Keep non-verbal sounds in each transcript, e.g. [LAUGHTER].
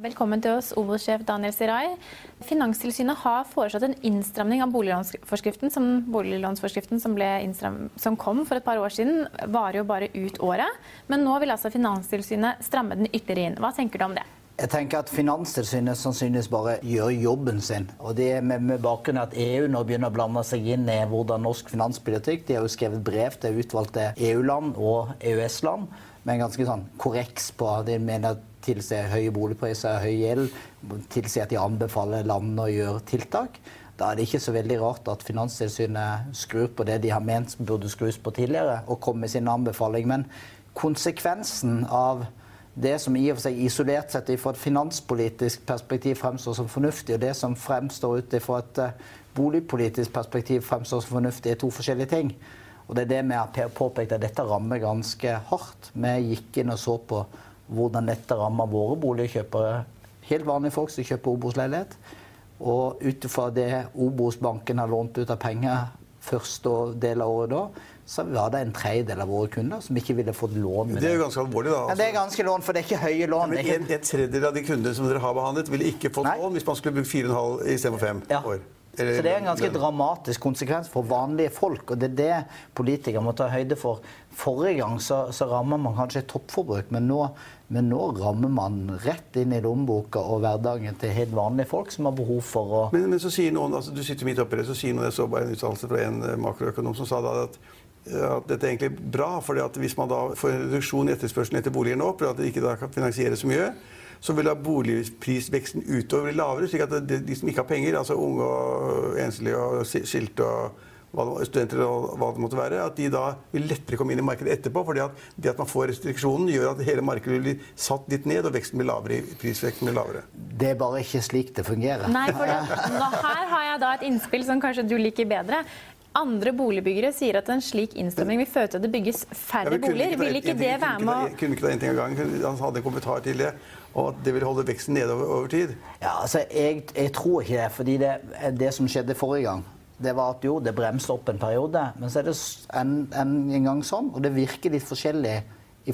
Velkommen til oss, Obos-sjef Daniel Sirai. Finanstilsynet har foreslått en innstramning av boliglånsforskriften som, boliglånsforskriften som, som, kom for et par år siden. Varer jo bare ut året. Men nå vil altså Finanstilsynet stramme den ytterligere inn. Hva tenker du om det? Jeg tenker at Finanstilsynet sannsynligvis bare gjør jobben sin. Og det er med, med bakgrunn at EU nå begynner å blande seg inn i hvordan norsk finanspolitikk De har jo skrevet brev til utvalgte EU-land og EØS-land med en ganske sånn korreks på at de mener at tilsier høye boligpriser, høy gjeld, tilsier at de anbefaler landene å gjøre tiltak. Da er det ikke så veldig rart at Finanstilsynet skrur på det de har ment burde skrus på tidligere, og kommer med sin anbefaling. Men konsekvensen av det som i og for seg isolert sett fra et finanspolitisk perspektiv fremstår som fornuftig, og det som fremstår ut fra et eh, boligpolitisk perspektiv fremstår som fornuftig, er to forskjellige ting. Og det er det vi har påpekt at dette rammer ganske hardt. Vi gikk inn og så på hvordan dette rammer våre boligkjøpere. Helt vanlige folk som kjøper Obos-leilighet. Og ut ifra det Obos-banken har lånt ut av penger første del av året da, så var det en tredjedel av våre kunder som ikke ville fått lån. med det er jo ganske alvorlig, da. Altså. Ja, det er ganske lån, for det er ikke høye lån. Ja, men en, en, tredjedel av de kundene som dere har behandlet, ville ikke fått Nei. lån hvis man skulle brukt 4,5 istedenfor 5 ja. år. Så det er en ganske dramatisk konsekvens for vanlige folk, og det er det politikere må ta høyde for. Forrige gang så, så rammer man kanskje toppforbruk, men nå, men nå, rammer man rett inn i lommeboka og hverdagen til helt vanlige folk som har behov for å Men, men så sier noen, altså du sitter midt oppi det, så sier noen, jeg så bare en uttalelse fra en eh, makroøkonom som sa da at at dette er egentlig bra, for hvis man da får reduksjon i etterspørselen etter boliger nå, fordi at det ikke da kan finansiere så mye, så vil da boligprisveksten utover bli lavere. slik at de, de, som ikke har penger, altså unge og enslige og skilte og studenter og hva det måtte være, at de da vil lettere komme inn i markedet etterpå. fordi at det at man får restriksjonen, gjør at hele markedet blir satt litt ned, og veksten blir lavere, prisveksten blir lavere. Det er bare ikke slik det fungerer. Nei, for det, nå, Her har jeg da et innspill som kanskje du liker bedre. Andre boligbyggere sier at en slik innstramming vil føre til at det bygges færre ja, boliger. Vil ikke det være med å Kunne ikke ta en ting av gangen? Han hadde en kommentar til det. Og at det vil holde veksten nede over, over tid? Ja, altså, jeg, jeg, tror ikke det. fordi det, det, som skjedde forrige gang, det var at jo, det bremste opp en periode. Men så er det en, en, en gang sånn, og det virker litt forskjellig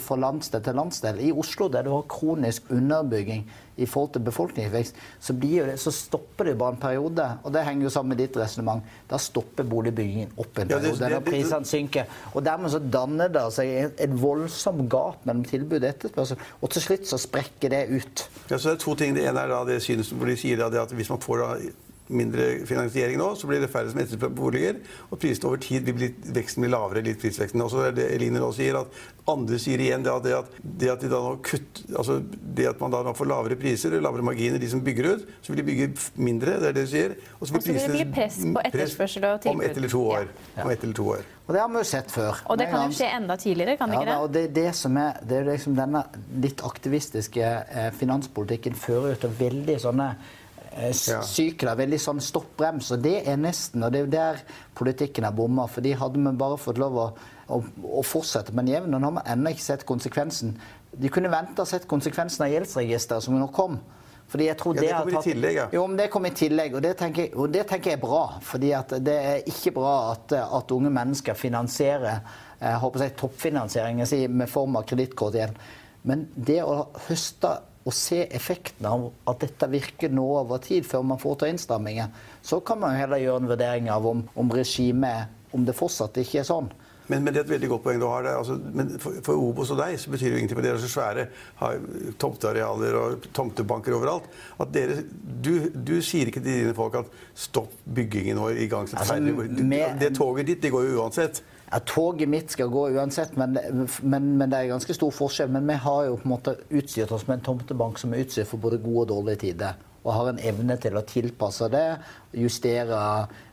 fra landsdel til landsdel. I Oslo, der du har kronisk underbygging i forhold til befolkningsvekst, så, det, så, stopper det bare en periode. Og det henger jo sammen med ditt resonnement. Da stopper boligbyggingen opp en periode. Ja, når prisene synker. Og dermed så danner det seg et voldsomt gap mellom tilbud og etterspørsel. Og til slutt så sprekker det ut. Ja, så det er to ting. Det ene er da det synes hvor de sier at hvis man får da mindre finansiering nå, så blir det færre som etterspør boliger. Og prisene over tid vil bli, veksten blir lavere. litt prisveksten. Også er det Eline nå sier, at andre sier igjen det at, det at, det at, de da kutt, altså det at man da får lavere priser lavere marginer, de som bygger ut, så vil de bygge mindre. Det er det du sier. Og så vil, det bli press på etterspørsel og tilbud. Om ett eller to år. Ja. Om ett eller to år. Og det har vi jo sett før. Og det kan jo skje enda tidligere, kan det ikke det? Og det, det som er, det er liksom denne litt aktivistiske eh, finanspolitikken fører jo til veldig sånne sykler. Veldig sånn stoppbrems. Og det er nesten, og det er der politikken har bomma. For de hadde vi bare fått lov å, å, å fortsette med en jevn. Og nå har vi ennå ikke sett konsekvensen. De kunne vente og sett konsekvensen av gjeldsregisteret som nå kom. Fordi jeg tror ja, det, det kom tatt... i tillegg, ja. Jo, men det kom i tillegg, og det tenker jeg, og det tenker jeg er bra. fordi det er ikke bra at, at unge mennesker finansierer jeg eh, håper jeg, toppfinansiering jeg sier, med form av kredittkort igjen. Men det å høste og se effekten av at dette virker nå over tid, før man får ta innstramminger, så kan man heller gjøre en vurdering av om, om regimet om det fortsatt ikke er sånn. Men, men, det er et veldig godt poeng du har der. Altså, men for, for, Obos og deg så betyr det jo ingenting, Men dere er så svære, har tomtearealer og tomtebanker overalt. At dere, du, du sier ikke til dine folk at stopp byggingen vår, igangsett altså, med, Det toget ditt det går jo uansett. Ja, Toget mitt skal gå uansett, men, men, men, det er ganske stor forskjell. Men vi har jo på en måte utstyrt oss med en tomtebank som er utstyrt for både gode og dårlige tider. Og har en evne til å tilpasse det, justere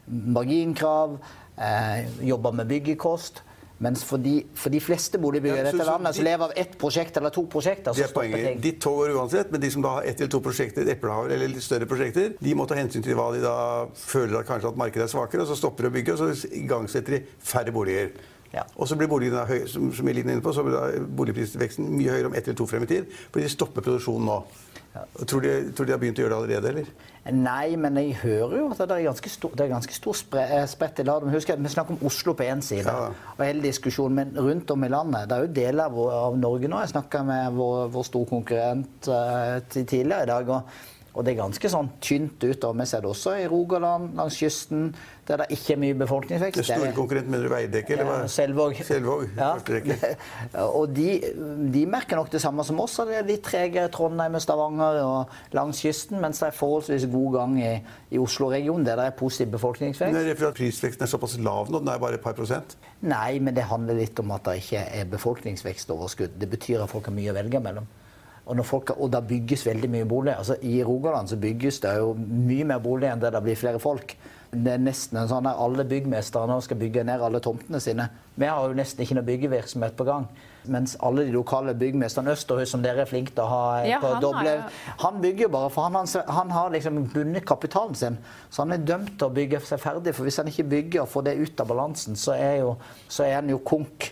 marginkrav eh, jobbe med byggekost. Mens for de, for de fleste boligbyggere i dette landet som lever av ett prosjekt eller to prosjekter, så stopper ting. Ditt tog går uansett, men de som da har ett eller to prosjekter, eplehaver eller litt større prosjekter, de må ta hensyn til hva de da føler at kanskje at markedet er svakere, og så stopper de å bygge, og så igangsetter de færre boliger. Ja. Og så blir boligene høy, som, som inne på, så blir boligprisveksten mye høyere om ett eller to frem i tid, fordi de stopper produksjonen nå. Tror, de, tror, de, har begynt å gjøre det allerede, eller? Nei, men jeg hører jo at det er ganske stor, det er ganske stor spre, eh, spredt i landet. Husk at Vi snakker om Oslo på én side, ja. og hele diskusjonen, men rundt om i landet Det er jo deler av, av Norge nå. Jeg snakka med vår, vår store konkurrent uh, tidligere i dag. og og det er ganske sånn tynt utover. Vi ser det også i Rogaland, langs kysten, der det ikke er mye befolkningsvekst. Det store konkurrent mener du Veidekke? eller hva? Selvåg. Selvåg ja. [LAUGHS] og de, de, merker nok det samme som oss. Det er litt tregere Trondheim og Stavanger og langs kysten, mens det er forholdsvis god gang i, i Oslo-regionen, der det er positiv befolkningsvekst. Men er det fordi at prisveksten er såpass lav nå? Den er bare et par prosent? Nei, men det handler litt om at det ikke er befolkningsvekstoverskudd. Det betyr at folk har mye å velge mellom. Og, folk, og da bygges veldig mye bolig. Altså, I Rogaland så bygges det jo mye mer bolig enn det det blir flere folk. Det er nesten en sånn at alle byggmestere nå skal bygge ned alle tomtene sine. Vi har jo nesten ikke noe byggevirksomhet på gang. Mens alle de lokale byggmesterne Østerhus, som dere er flinke til å ha ja, på han doble har, Han bygger bare, for han, han har liksom bundet kapitalen sin. Så han er dømt til å bygge seg ferdig. For hvis han ikke bygger og får det ut av balansen, så er, jo, så er han jo konk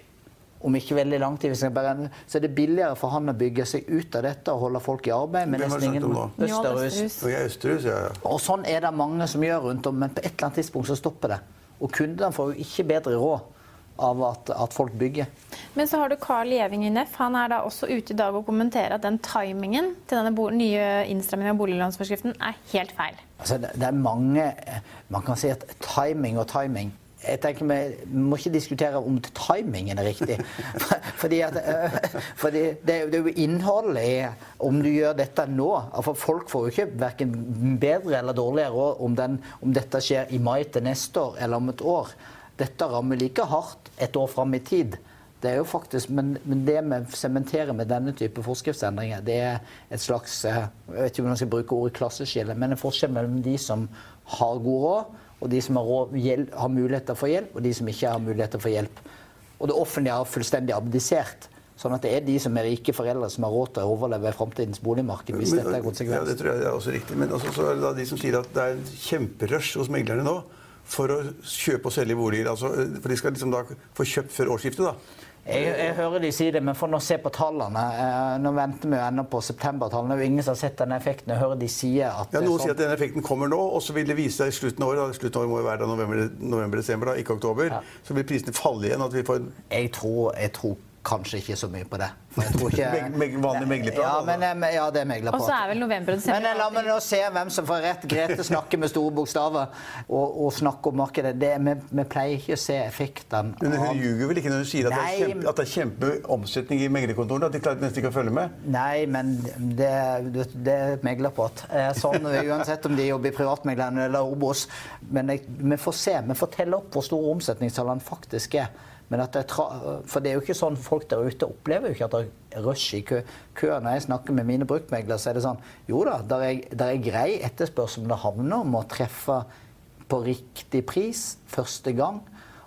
om ikke veldig lang tid. Bare, så er det billigere for han å bygge seg ut av dette og holde folk i arbeid. med nesten ingen Østerhus. Østerhus ja, ja. Og sånn er det mange som gjør rundt om, men på et eller annet tidspunkt så stopper det. Og kundene får jo ikke bedre råd av at, at, folk bygger. Men så har du Carl Gjeving i NEF. Han er da også ute i dag og kommenterer at den timingen til denne nye innstrammingen av boliglånsforskriften er helt feil. Altså, det, det er mange Man kan si at timing og timing jeg tenker Vi må ikke diskutere om timingen er riktig. [LAUGHS] fordi, at, øh, fordi det, er jo innholdet i om du gjør dette nå. For folk får jo ikke verken bedre eller dårligere råd om, om dette skjer i mai til neste år eller om et år. Dette rammer like hardt et år fram i tid. Det er jo faktisk, men, men det vi sementerer med denne type forskriftsendringer, det er et slags øh, Jeg vet ikke om jeg skal bruke ordet klasseskille, men en forskjell mellom de som har god råd og de som har, råd, har muligheter for hjelp, og de som ikke har muligheter for hjelp. Og det offentlige har fullstendig abdisert. Sånn at det er de som er rike foreldre som har råd til å overleve framtidens boligmarked. hvis men, dette er konsekvens. Ja, det tror jeg er også riktig. Men også, så er det da de som sier at det er kjemperush hos meglerne nå for å kjøpe og selge boliger. Altså, for de skal liksom da få kjøpt før årsskiftet. da. Jeg, jeg, hører de si det, men for å se på tallene eh, Nå venter vi jo ennå på septembertallene. Det er jo ingen som har sett denne effekten. Jeg hører de sier at ja, Noen sånn... sier at denne effekten kommer nå, og så vil det vise seg i slutten av året. Slutten av året må jo være november-desember, november, ikke oktober. Ja. Så vil prisene falle igjen. at vi får... Jeg tror, jeg tror kanskje ikke så mye på det. For jeg tror Ikke, [LAUGHS] vanlig meglerprat? Ja, men, eh, ja, det er meglerprat. Og så er vel november og desember Men eh, la meg nå se hvem som får rett. Grete snakker med store bokstaver og, og snakker om markedet. Det, vi, vi, pleier ikke å se effekten Men hun ljuger vel ikke når hun sier at Nei, det er kjempe, at det er kjempeomsetning i meglerkontorene? At de klarer nesten ikke å følge med? Nei, men det, det er meglerprat. Eh, sånn uansett om de jobber i privatmegleren eller Obos. Men jeg, vi får se. Vi får telle opp hvor store omsetningstallene faktisk er. Det for det er jo ikke sånn folk der ute opplever jo ikke at det er rush i kø. kø. Når jeg snakker med mine bruktmeglere, så er det sånn Jo da, det er, der er grei etterspørsel, men det havner om å treffe på riktig pris første gang.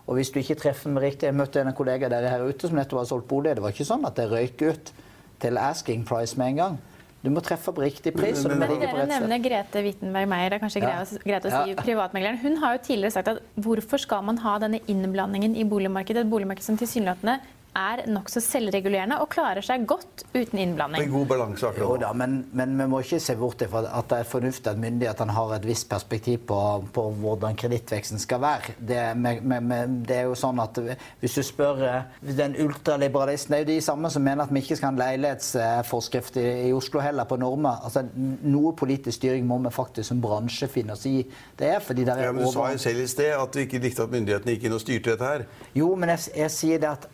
Og hvis du ikke treffer med riktig Jeg møtte en kollega der her ute som nettopp har solgt bolig. Det var ikke sånn at det røyk ut til asking price med en gang. Du må treffe på riktig pris. Men, men, men dere nevner Grete Wittenberg Meyer, det er kanskje ja. greit å si ja. privatmegleren. Hun har jo tidligere sagt at hvorfor skal man ha denne innblandingen i boligmarkedet? Et boligmarked som tilsynelatende er nokså selvregulerende og klarer seg godt uten innblanding. En god balanse akkurat Jo da, men, men vi må ikke se bort fra at det er fornuftig at myndighetene har et visst perspektiv på, på hvordan kredittveksten skal være. Det, med, med, det, er jo sånn at Hvis du spør eh, den ultraliberalisten, det er jo de samme som mener at vi ikke skal ha en leilighetsforskrift i, i Oslo heller, på normer. Altså, noe politisk styring må vi faktisk som bransje finne oss i. Det er fordi det er ja, men Du sa jo selv i sted at du ikke likte at myndighetene gikk inn og styrte dette her. Jo, men jeg, jeg sier det at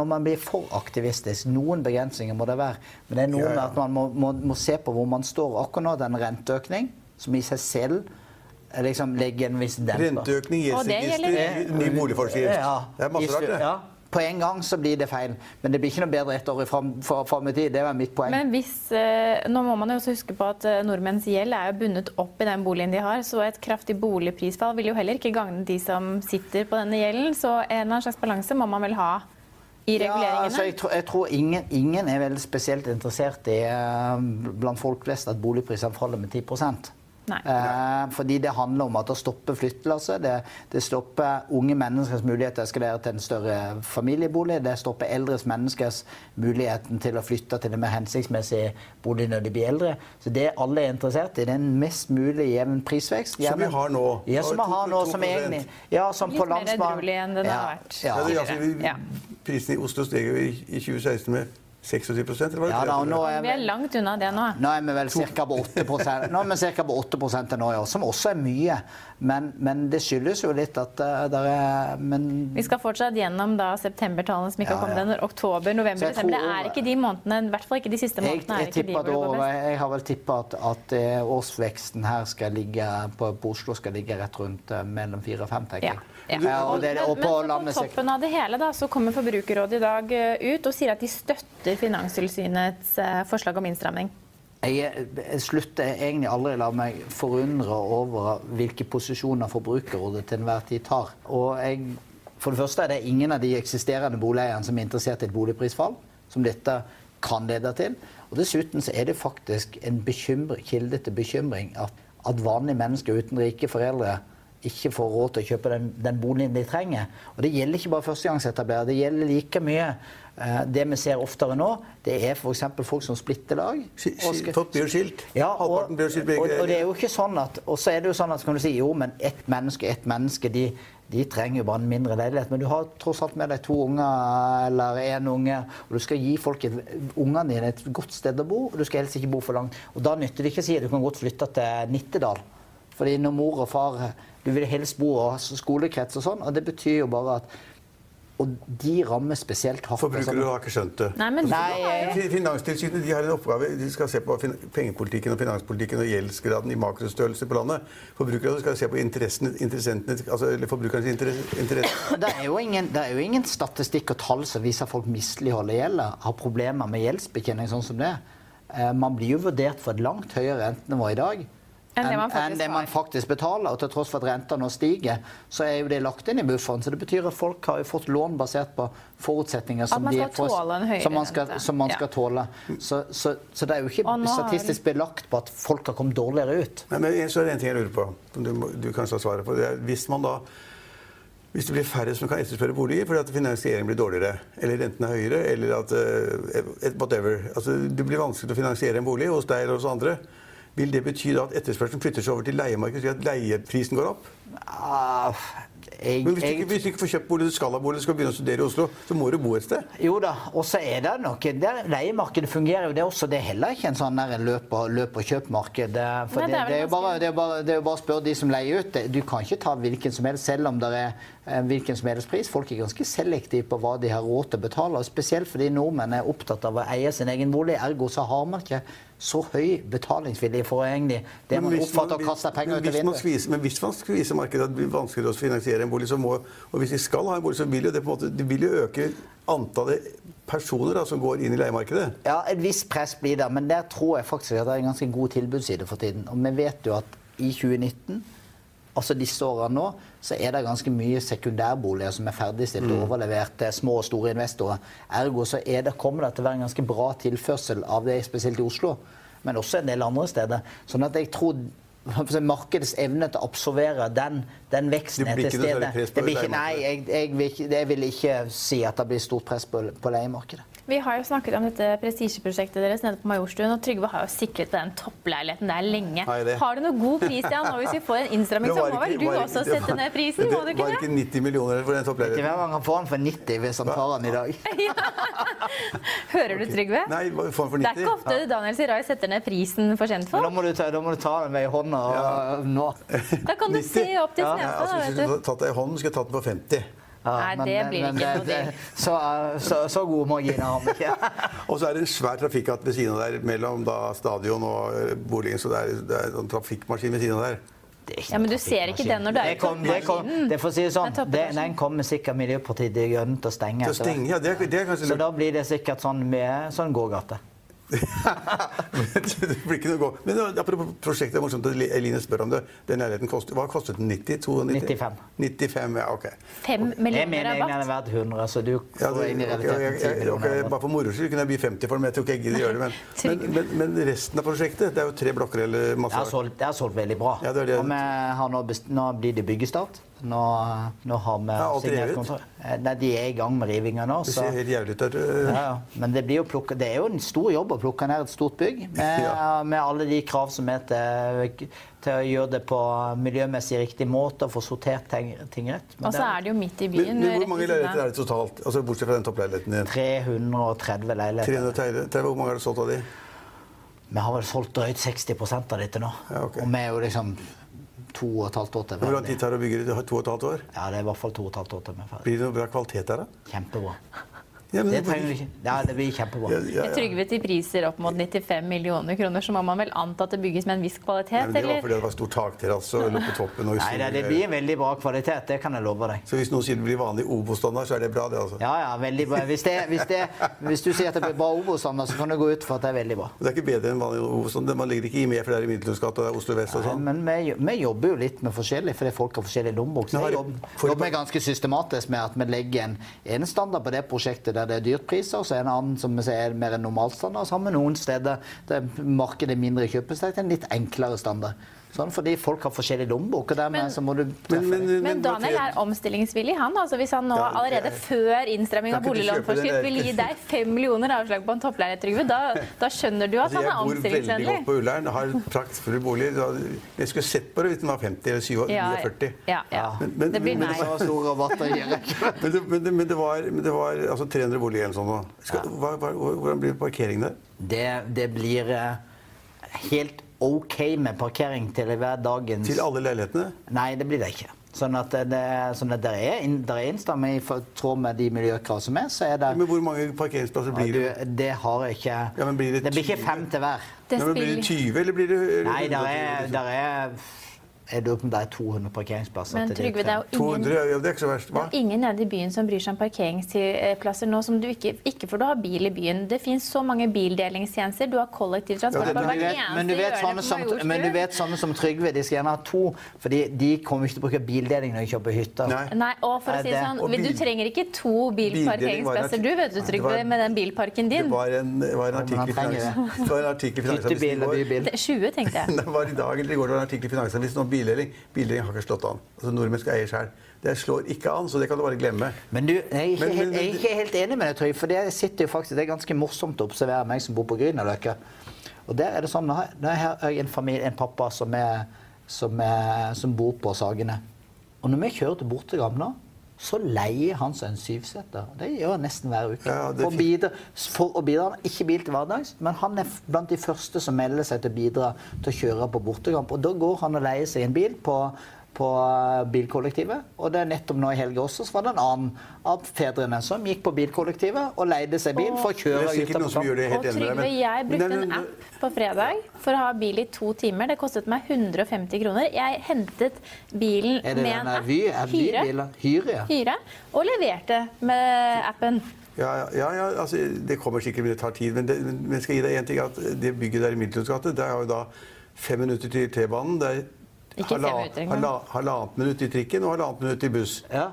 når man blir for aktivistisk Noen begrensninger må det være. Men det er noe Ja, ja. med at man må, må, må se på hvor man står. Akkurat nå den renteøkning, som i seg selv eh, liksom legger en viss demper. Renteøkning, gir seg gjeldsregister, ny boligforskrift. Ja, Det er masse rart, det. Ja, på en gang så blir det feil. Men det blir ikke noe bedre ett år i fram, i tid. Det var mitt poeng. Men hvis, eh, nå må man jo også huske på at eh, nordmenns gjeld er jo bundet opp i den boligen de har, så et kraftig boligprisfall vil jo heller ikke gagne de som sitter på denne gjelden. Så en eller annen slags balanse må man vel ha i Ja, altså, jeg, tror, jeg tror ingen, ingen er veldig spesielt interessert i eh, blant folk flest at boligprisene faller med 10 Nei. Eh, fordi det handler om at å stoppe flyttelasset. Det, det stopper unge menneskers mulighet til å eskalere til en større familiebolig. Det stopper eldres menneskers muligheten til å flytte til en mer hensiktsmessig bolig når de blir eldre. Så det alle er interessert i, det er en mest mulig jevn prisvekst. Som vi har nå. Ja, som vi har nå. Som egentlig Ja, som Litt på mer landsbanen. edruelig enn den ja, har vært. Ja. Ja, det, altså, vi, Prisen i Oslo steg jo i, i 2016 med 26 eller var det Ja, da, og nå er Vi er langt unna det nå. Nå er vi vel ca. på 8 Nå er vi cirka på 8 til nå i år, som også er mye. Men, men det skyldes jo litt at det er men, Vi skal fortsatt gjennom da septembertallene som ikke har kommet ja. ennå. Oktober, november, desember. Det er ikke de månedene, i hvert fall ikke de siste jeg, månedene. jeg, ikke de best. jeg har vel tippa at, at eh, årsveksten her skal ligge på, på Oslo skal ligge rett rundt eh, mellom 4 og 5, tenker jeg. Ja. Ja, og det, og men på men på toppen av det hele da, så kommer Forbrukerrådet i dag eh, ut og sier at de støtter Finanstilsynets eh, forslag om innstramning. Jeg, jeg slutter egentlig aldri la meg forundre over hvilke posisjoner Forbrukerrådet til enhver tid tar. Og jeg, for det første er det ingen av de eksisterende boligeierne som er interessert i et boligprisfall, som dette kan lede til. Og dessuten så er det faktisk en bekymre, kilde til bekymring at, at vanlige mennesker uten rike foreldre ikke får råd til å kjøpe den, den boligen de trenger. Og det gjelder ikke bare førstegangsetablerere, det gjelder like mye det vi ser oftere nå, det er f.eks. folk som splitter lag. Folk blir skilt. ja, og, og, det er jo ikke sånn at Og så er det jo sånn at kan du si jo, men ett menneske, ett menneske, de, de trenger jo bare en mindre leilighet. Men du har tross alt med deg to unger eller én unge, og du skal gi folk ungene dine et godt sted å bo, og du skal helst ikke bo for langt. Og da nytter det ikke å si at du kan godt flytte til Nittedal. Fordi når mor og far Du vil helst bo og skolekrets og sånn, og det betyr jo bare at Og de rammer spesielt hardt. Forbrukere altså. har ikke skjønt det. Nei, men Nei, Finanstilsynet de har en oppgave. De skal se på pengepolitikken og finanspolitikken og gjeldsgraden i makrostørrelse på landet. Forbrukerne skal se på altså, forbrukernes interesse. interesse. Det er, jo ingen, det er jo ingen statistikk og tall som viser at folk misligholder gjeld, har problemer med gjeldsbetjening sånn som det. Eh, Man blir jo vurdert for et langt høyere rentenivå i dag Enn det enn det man faktisk betaler. Og til tross for at renta nå stiger, så er jo det lagt inn i bufferen. Så det betyr at folk har jo fått lån basert på forutsetninger som, man skal får- tåle som man skal, som man Ja. tåle. Så, så, så det er jo ikke statistisk belagt på at folk har kommet dårligere ut. Men, men så er det en ting jeg lurer på, som du, du har svaret på. Det er, hvis man da hvis det blir færre som kan etterspørre boliger fordi at finansieringen blir dårligere, eller renten er høyere, eller at uh, whatever altså, Det blir vanskelig å finansiere en bolig hos deg eller hos andre. Vil det bety at etterspørselen flytter seg over til leiemarkedet, slik at leieprisen går opp? Uh, jeg, Men hvis du, ikke, hvis du ikke får kjøpt bolig, du skal ha bolig, du skal begynne å studere i Oslo, så må du bo et sted. Jo da, og så er det noe der, Leiemarkedet fungerer jo, det også. Det er heller ikke en sånn der løp og, løp og kjøp-marked. Det- For Nei, det, det er det, er jo bare, det, er bare, er jo bare å spørre de som leier ut. Du kan ikke ta hvilken som helst, selv om det er hvilken som helst pris. Folk er ganske selektive på hva de har råd til å betale. Spesielt fordi nordmenn er opptatt av å eie sin egen bolig. Ergo så har man ikke så høy betalingsvilje for egentlig det man oppfatter å kaste penger ut av vinduet. men hvis man skviser markedet at det blir vanskeligere å finansiere en bolig, så må, og hvis de skal ha en bolig, så vil jo det på en måte, det vil jo øke antallet personer da, som går inn i leiemarkedet. Ja, et visst press blir det, men der tror jeg faktisk at det er en ganske god tilbudsside for tiden. Og vi vet jo at i 2019, altså disse årene nå, så er det ganske mye sekundærboliger som er ferdigstilt og overlevert til små og store investorer. Ergo så er det, kommer det til å være en ganske bra tilførsel av det, spesielt i Oslo, men også en del andre steder. Sånn at jeg tror markedets evne til å absorbere den, den veksten er til stede. Det blir ikke, nei, jeg, jeg, vil ikke, jeg vil ikke si at det blir stort press på, på leiemarkedet. Vi har jo snakket om dette prestisjeprosjektet deres nede på Majorstuen, og Trygve har jo sikret den toppleiligheten der lenge. Har det? Har du noe god pris, Jan? nå hvis vi får en innstramming, så Det må vel du var- også det sette ned prisen? Må du Det ikke var ikke 90 millioner for den toppleiligheten. hver gang han får den for 90 hvis han tar den i dag. [LAUGHS] Hører du, Trygve? Nei, for Det er ikke ofte Daniel Sirai setter ned prisen for Men da må du ta, da må du ta den med i hånda og, nå. Da kan du [LAUGHS] 90? se opp til Ja, altså, hvis vet du du. skulle tatt den i hånden, skulle jeg tatt den på 50. Ja, Nei, det blir ikke noe til. Så, så, så gode marginer har vi ikke. [LAUGHS] Og så er det en svær trafikkhatt ved siden av der mellom da stadion og eh, boligen, så det er, det er en trafikkmaskin ved siden av der. Er Ja, men du ser ikke den når du er i det toppmaskinen. Det får si det sånn, Det den kommer sikkert Miljøpartiet De Grønne til å stenge. Til å stenge, ja, det er, det er kanskje Så da blir det sikkert sånn med sånn gågate. [LAUGHS] det blir ikke noe godt. Men apropos prosjektet, det er morsomt at Eline spør om det. Den leiligheten kostet, hva kostet den? 90? 92? 95. 95, ja, ok. Fem Jeg millioner mener egentlig den er rabatt. verdt 100, så du Ja, det, inn i realiteten 10 ok, Okay, bare for moro skyld kunne jeg by 50 for den, men jeg tror ikke jeg gidder gjøre det. Men, [LAUGHS] men, men, men resten av prosjektet, det er jo tre blokker eller Det masse solgt, det har solgt veldig bra. Ja, det er det. Og vi har nå, nå blir det byggestart. Nå, nå har vi Ja, signert kontrakt. Eh, Nei, de er i gang med rivinga nå. Det ser helt jævlig ut ja, ja. Men det, blir jo plukket, det er jo en stor jobb å plukke ned et stort bygg. Med, [LAUGHS] Ja. med alle de krav som er til, til å gjøre det på miljømessig riktig måte og få sortert ting, ting rett. Men Og så er det jo midt i Men, byen. men rett hvor mange leiligheter er det totalt? Altså Bortsett fra den toppleiligheten din. 330 leiligheter. 330. Hvor mange har du solgt av de? Vi har vel solgt drøyt 60 av dette nå. Ja, okay. Og vi er jo liksom to og et halvt år til Hvor lang tid tar det å bygge det? To og et halvt år? Ja, det er i hvert fall to og et halvt år til. Blir det noe bra kvalitet der, da? Kjempebra. Ja, men Det trenger du ikke. Ja, det blir kjempebra. Ja, ja, ja. Trygve til priser opp mot 95 millioner kroner, så må man vel anta at det bygges med en viss Nei, kvalitet, men det var fordi det var stor takterrasse og på toppen. Og Nei, det, det blir veldig bra kvalitet, det kan jeg love deg. Så hvis noen sier det blir vanlig Obo-standard, så er det bra, det, altså. Ja, ja, veldig bra. Hvis, det, hvis, det, hvis du sier at det blir bra Obos-standard, så kan du gå ut for at det er veldig bra. Det er ikke bedre enn vanlig Obo-standard. Man ligger ikke i med, for det er i Middelhavsgata er Oslo vest og sånn. Men vi, vi jobber jo litt med forskjellig, fordi folk har forskjellig lommebok. Så Men jobber, jobber ganske systematisk med at vi legger en, en standard på det prosjektet der det er dyrtpriser, så er en annen som er mer en normalstandard. Så har vi noen steder der markedet er mindre kjøpesterkt, en litt enklere standard. Sånn, fordi folk har forskjellig lommebok, Men- så må du Men, men. Men Daniel er omstillingsvillig, han. altså Hvis han nå Ja, allerede før innstramming av boliglånforskrift vil gi deg fem millioner avslag på en toppleilighet, Trygve, da, da skjønner du at Altså, han jeg er bor veldig godt på Ullern, har praktfull boliger. Jeg skulle sett på det hvis den var 50 eller 47. Ja, 49. ja, ja. Men- men- Det blir men- nei. Så stor rabatt å gi. Men det, var, men det var altså 300 boliger eller sånn nå. Hvordan blir parkeringen der? Det, det blir eh, helt OK med parkering til hver dagens Til alle leilighetene? Nei, det blir det ikke. Sånn at det, er- sånn at det er, der er innstramming i tråd med de miljøkrav som er, så er det Men hvor mange parkeringsplasser blir det? du, Det har jeg ikke Ja, men blir det det blir ikke 20? fem til hver. Det Ja, men blir det 20, eller blir det Nei, der er, der er Jeg lurer på om det er 200 parkeringsplasser. Men Trygve, det er jo 200? ingen Ja, det er ikke så verst. Hva? Ingen nede i byen som bryr seg om parkeringsplasser nå som du ikke Ikke for du har bil i byen. Det fins så mange bildelingstjenester. Du har kollektivtransport Ja, Men du vet- men du vet sånne som, men du vet sånne som Trygve, de skal gjerne ha to, For de kommer ikke til å bruke bildeling når de kjøper hytter. Nei. Nei, og for å si det sånn, Du trenger ikke to bilparkeringsplasser, du, vet du, Trygve, var- med den bilparken din. det var en var en artikkel i Finansavisen i går. 20, tenkte jeg. [LAUGHS] Det var i dag eller i går det var en artikkel i Finansavisen om bildeling. Bildeling har ikke slått an. Altså Nordmenn skal eie sjøl. Det slår ikke an, så det kan du bare glemme. Men du, jeg er ikke, Men- helt, men- jeg er ikke helt enig med deg, Trygve. For det sitter jo faktisk, det er ganske morsomt å observere meg som bor på Grünerløkka. Og der er det sånn, nå har jeg en familie, en pappa som, er, som, er, som bor på Sagene. Og når vi kjører til Bortegram nå, så leier han seg en syvseter. Det gjør han nesten hver uke. Ja, det for, bidra, for å bidra. Ikke bil til hverdags, men han er blant de første som melder seg til å bidra til å kjøre på bortekamp. Og da går han og leier seg en bil på på bilkollektivet. Og det er nettopp nå i helga også, så var det en annen av fedrene som gikk på bilkollektivet og leide seg bil for å kjøre ut av det Og Trygve, jeg brukte en app på fredag for å ha bil i to timer. Det kostet meg 150 kroner. Jeg hentet bilen med en app. Er det Hyre. Hyre, ja. Hyre. Og leverte med appen. Ja, ja, ja altså, det kommer sikkert, men det tar tid. Men, det, men jeg skal gi deg en ting, at det bygget der i Middeltunds det er jo da fem minutter til T-banen. Halvannet minutt i trikken og halvannet minutt i buss. ja.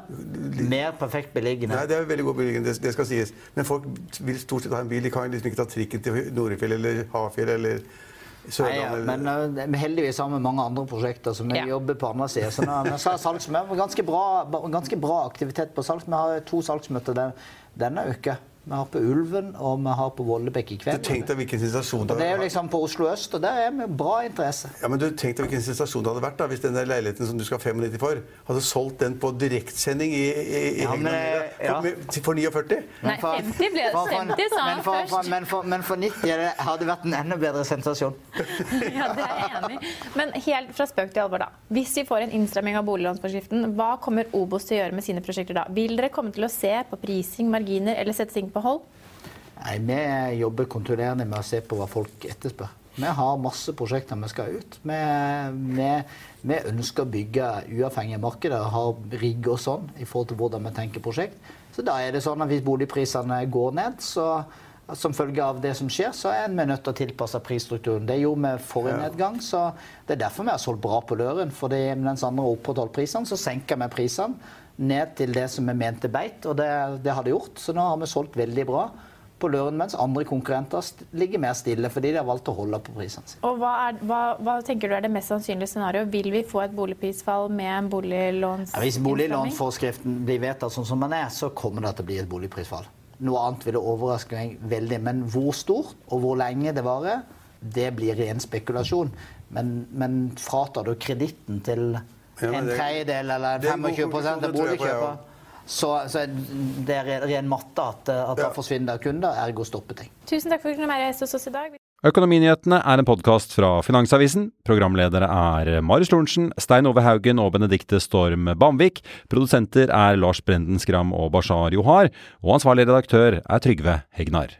Mer perfekt beliggende. Nei, det er veldig god beliggende, det, skal sies. Men folk vil stort sett ha en bil. De kan liksom ikke ta trikken til Norefjell eller Hafjell eller Sørlandet men uh, heldigvis har vi mange andre prosjekter som vi Ja. jobber på andre sida. Så nå, vi har salgsmøte, ganske, bra, ganske bra aktivitet på salgs. Vi har to salgsmøter denne uka. Vi har på Ulven og vi har på Vollebekk i Du kveld. Tenk deg hvilken sensasjon det det er jo liksom på Oslo øst, og der er vi bra interesse. Ja, men du Tenk deg hvilken sensasjon det hadde vært da, hvis den leiligheten som du skal ha 95 for, hadde solgt den på direktsending i, i, i Ja, men, Hegnar ja. for, for 49. Nei, 50 ble. For- for- 50 sa han for, først. men, for, men for 90 er det, hadde det vært en enda bedre sensasjon. [LAUGHS] Ja, det er jeg enig i. Men helt fra spøk til alvor, da. Hvis vi får en innstramming av boliglånsforskriften, hva kommer Obos til å gjøre med sine prosjekter da? Vil dere komme til å se på prising, marginer eller sette ting på hold? Nei, Vi jobber kontinuerlig med å se på hva folk etterspør. Vi har masse prosjekter vi skal ut. Vi, vi, vi ønsker å bygge uavhengige markeder og ha rigg og sånn i forhold til hvordan vi tenker prosjekt. Så da er det sånn at hvis boligprisene går ned, så som følge av det som skjer, så er vi nødt til å tilpasse prisstrukturen. Det gjorde vi forrige nedgang, så det er derfor vi har solgt bra på Løren. Fordi mens andre har opprettholdt prisene, så senker vi prisene ned til det som vi mente beit, og det, det har det gjort. Så nå har vi solgt veldig bra på Løren, mens andre konkurrenter ligger mer stille fordi de har valgt å holde på prisene sine. Og hva, er, hva, hva tenker du er det mest sannsynlige scenarioet? Vil vi få et boligprisfall med en Ja, hvis boliglånsforskriften blir vedtatt sånn som den er, så kommer det til å bli et boligprisfall. Noe annet ville overraske meg veldig. Men hvor stort og hvor lenge det varer, det blir ren spekulasjon. Men, men fratar du kreditten til en tredjedel eller det er en god 25 konklusjon, av det tror jeg på, ja. boligkjøper, så, så det er ren- matte at, at da forsvinner kunder, ergo stopper ting. Tusen takk for at du kunne være hos oss i dag. Økonominyhetene er en podkast fra Finansavisen. Programledere er Marius Lorentzen, Stein Ove Haugen og Benedikte Storm Bamvik. Produsenter er Lars Brenden Skram og Bashar Johar. Og ansvarlig redaktør er Trygve Hegnar.